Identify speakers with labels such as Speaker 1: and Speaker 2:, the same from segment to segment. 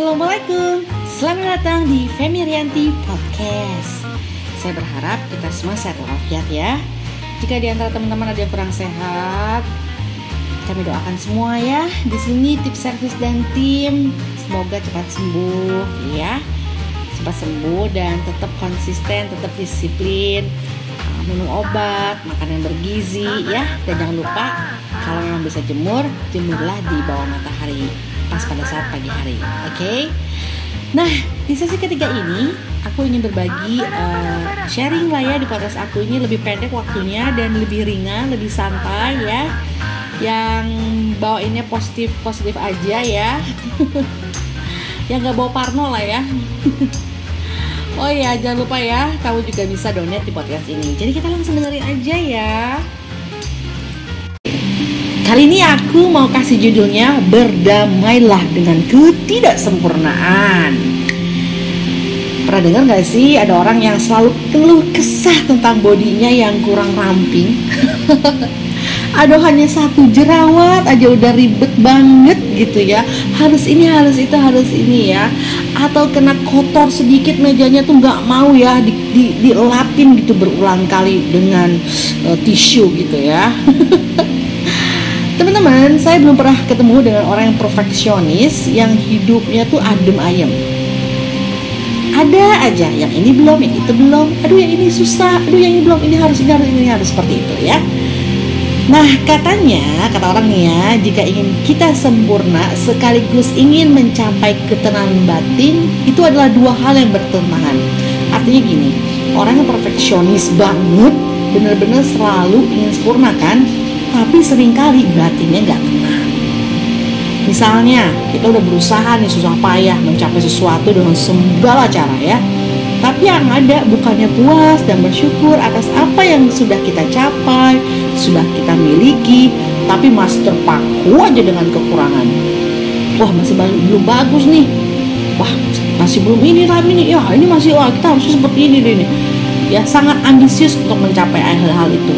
Speaker 1: Assalamualaikum. Selamat datang di Femi Rianti Podcast. Saya berharap kita semua sehat walafiat ya. Jika di antara teman-teman ada yang kurang sehat Kami doakan semua ya. Di sini tips service dan tim. Semoga cepat sembuh ya. Cepat sembuh dan tetap konsisten Tetap disiplin. Uh, Minum obat, makan yang bergizi ya. Dan jangan lupa kalau memang bisa jemur, jemurlah di bawah matahari pas pada saat pagi hari. Oke. Okay? Nah, di sesi ketiga ini aku ingin berbagi uh, sharing lah ya di podcast aku ini lebih pendek waktunya dan lebih ringan, lebih santai ya. Yang bawainnya positif positif aja ya. yang gak bawa parno lah ya. oh ya, jangan lupa ya, kamu juga bisa donate di podcast ini. Jadi kita langsung dengerin aja ya. Kali ini aku mau kasih judulnya Berdamailah dengan ketidaksempurnaan. Pernah dengar gak sih ada orang yang selalu keluh kesah tentang bodinya yang kurang ramping? Aduh hanya satu jerawat aja udah ribet banget gitu ya. Harus ini harus itu harus ini ya. Atau kena kotor sedikit mejanya tuh gak mau ya di, di, Dilapin gitu berulang kali dengan uh, tisu gitu ya Teman-teman, saya belum pernah ketemu dengan orang yang perfeksionis yang hidupnya tuh adem ayem. Ada aja yang ini belum, yang itu belum. Aduh yang ini susah, aduh yang ini belum, ini harus ini harus ini harus seperti itu ya. Nah katanya, kata orang nih ya, jika ingin kita sempurna sekaligus ingin mencapai ketenangan batin, itu adalah dua hal yang bertentangan. Artinya gini, orang yang perfeksionis banget, benar-benar selalu ingin sempurna kan, tapi sering kali batinnya nggak tenang. Misalnya, kita udah berusaha nih susah payah mencapai sesuatu dengan segala cara ya. Tapi yang ada bukannya puas dan bersyukur atas apa yang sudah kita capai, sudah kita miliki, tapi masih terpaku aja dengan kekurangan. Wah, masih belum bagus nih. Wah, masih belum ini lah ini. Ya, ini masih wah kita harus seperti ini nih. Ya, sangat ambisius untuk mencapai hal-hal itu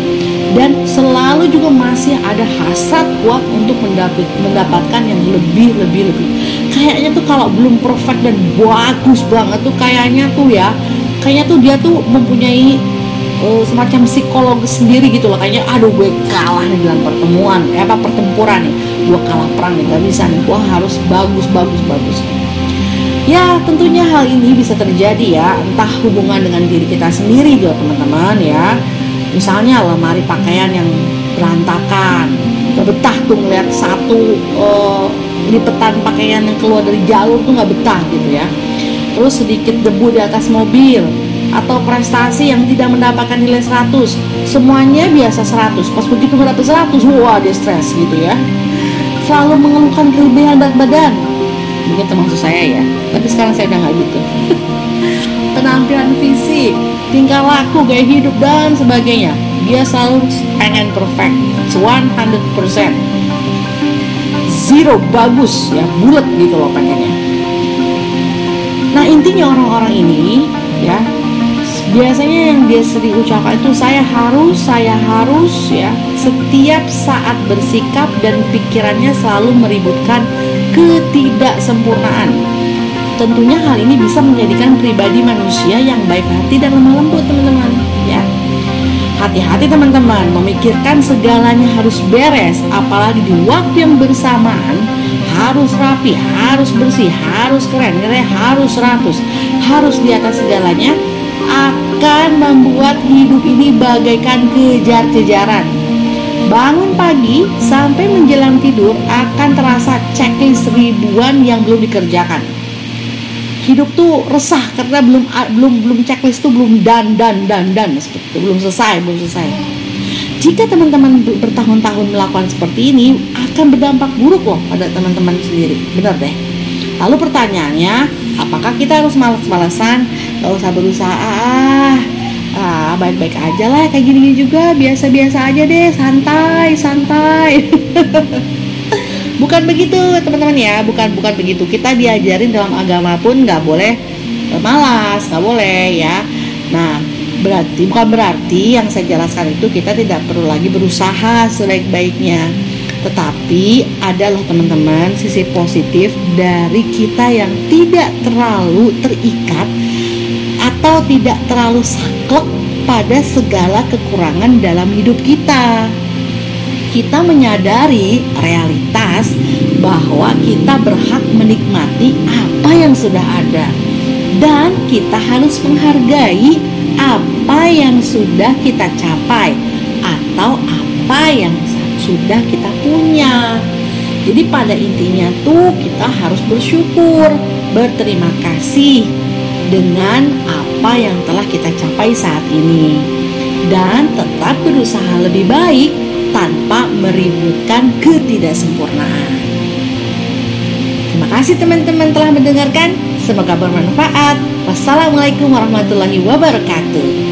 Speaker 1: dan selalu juga masih ada hasrat kuat untuk mendapat, mendapatkan yang lebih lebih lebih. Kayaknya tuh kalau belum perfect dan bagus banget tuh kayaknya tuh ya kayaknya tuh dia tuh mempunyai uh, semacam psikologis sendiri gitu loh. Kayaknya aduh gue kalah nih dalam pertemuan eh, apa pertempuran nih. Gue kalah perang nih gak bisa nih. Gue harus bagus bagus bagus. Ya tentunya hal ini bisa terjadi ya Entah hubungan dengan diri kita sendiri juga teman-teman ya misalnya lemari pakaian yang berantakan. Gak betah tuh ngeliat satu uh, lipetan pakaian yang keluar dari jalur tuh gak betah gitu ya. Terus sedikit debu di atas mobil atau prestasi yang tidak mendapatkan nilai 100 semuanya biasa 100 pas begitu mendapat 100 wah dia stres gitu ya. Selalu mengeluhkan kelebihan berat badan. Mungkin termasuk saya ya. Tapi sekarang saya udah nggak gitu penampilan fisik tingkah laku, gaya hidup dan sebagainya. Dia selalu pengen perfect, 100%. Zero bagus ya, bulat gitu loh pengennya. Nah intinya orang-orang ini ya biasanya yang dia sering ucapkan itu saya harus, saya harus ya setiap saat bersikap dan pikirannya selalu meributkan ketidaksempurnaan Tentunya hal ini bisa menjadikan pribadi manusia yang baik hati dan lemah lembut teman-teman. Ya. Hati-hati teman-teman, memikirkan segalanya harus beres, apalagi di waktu yang bersamaan. Harus rapi, harus bersih, harus keren, nilai harus 100, harus di atas segalanya akan membuat hidup ini bagaikan kejar-kejaran. Bangun pagi sampai menjelang tidur akan terasa checklist ribuan yang belum dikerjakan hidup tuh resah karena belum belum belum checklist tuh belum dan dan dan dan seperti belum selesai belum selesai. Jika teman-teman bertahun-tahun melakukan seperti ini akan berdampak buruk loh pada teman-teman sendiri. Benar deh. Lalu pertanyaannya apakah kita harus malas-malasan? Gak usah berusaha. Ah, ah baik-baik aja lah kayak gini juga. Biasa-biasa aja deh. Santai santai bukan begitu teman-teman ya. Bukan bukan begitu. Kita diajarin dalam agama pun nggak boleh eh, malas nggak boleh ya. Nah berarti bukan berarti yang saya jelaskan itu kita tidak perlu lagi berusaha sebaik-baiknya. Tetapi adalah teman-teman sisi positif dari kita yang tidak terlalu terikat atau tidak terlalu saklek pada segala kekurangan dalam hidup kita. Kita menyadari realitas bahwa kita berhak menikmati apa yang sudah ada dan kita harus menghargai apa yang sudah kita capai atau apa yang sudah kita punya. Jadi pada intinya tuh kita harus bersyukur, berterima kasih dengan apa yang telah kita capai saat ini dan tetap berusaha lebih baik tanpa meributkan ketidaksempurnaan. Terima kasih teman-teman telah mendengarkan. Semoga bermanfaat. Wassalamualaikum warahmatullahi wabarakatuh.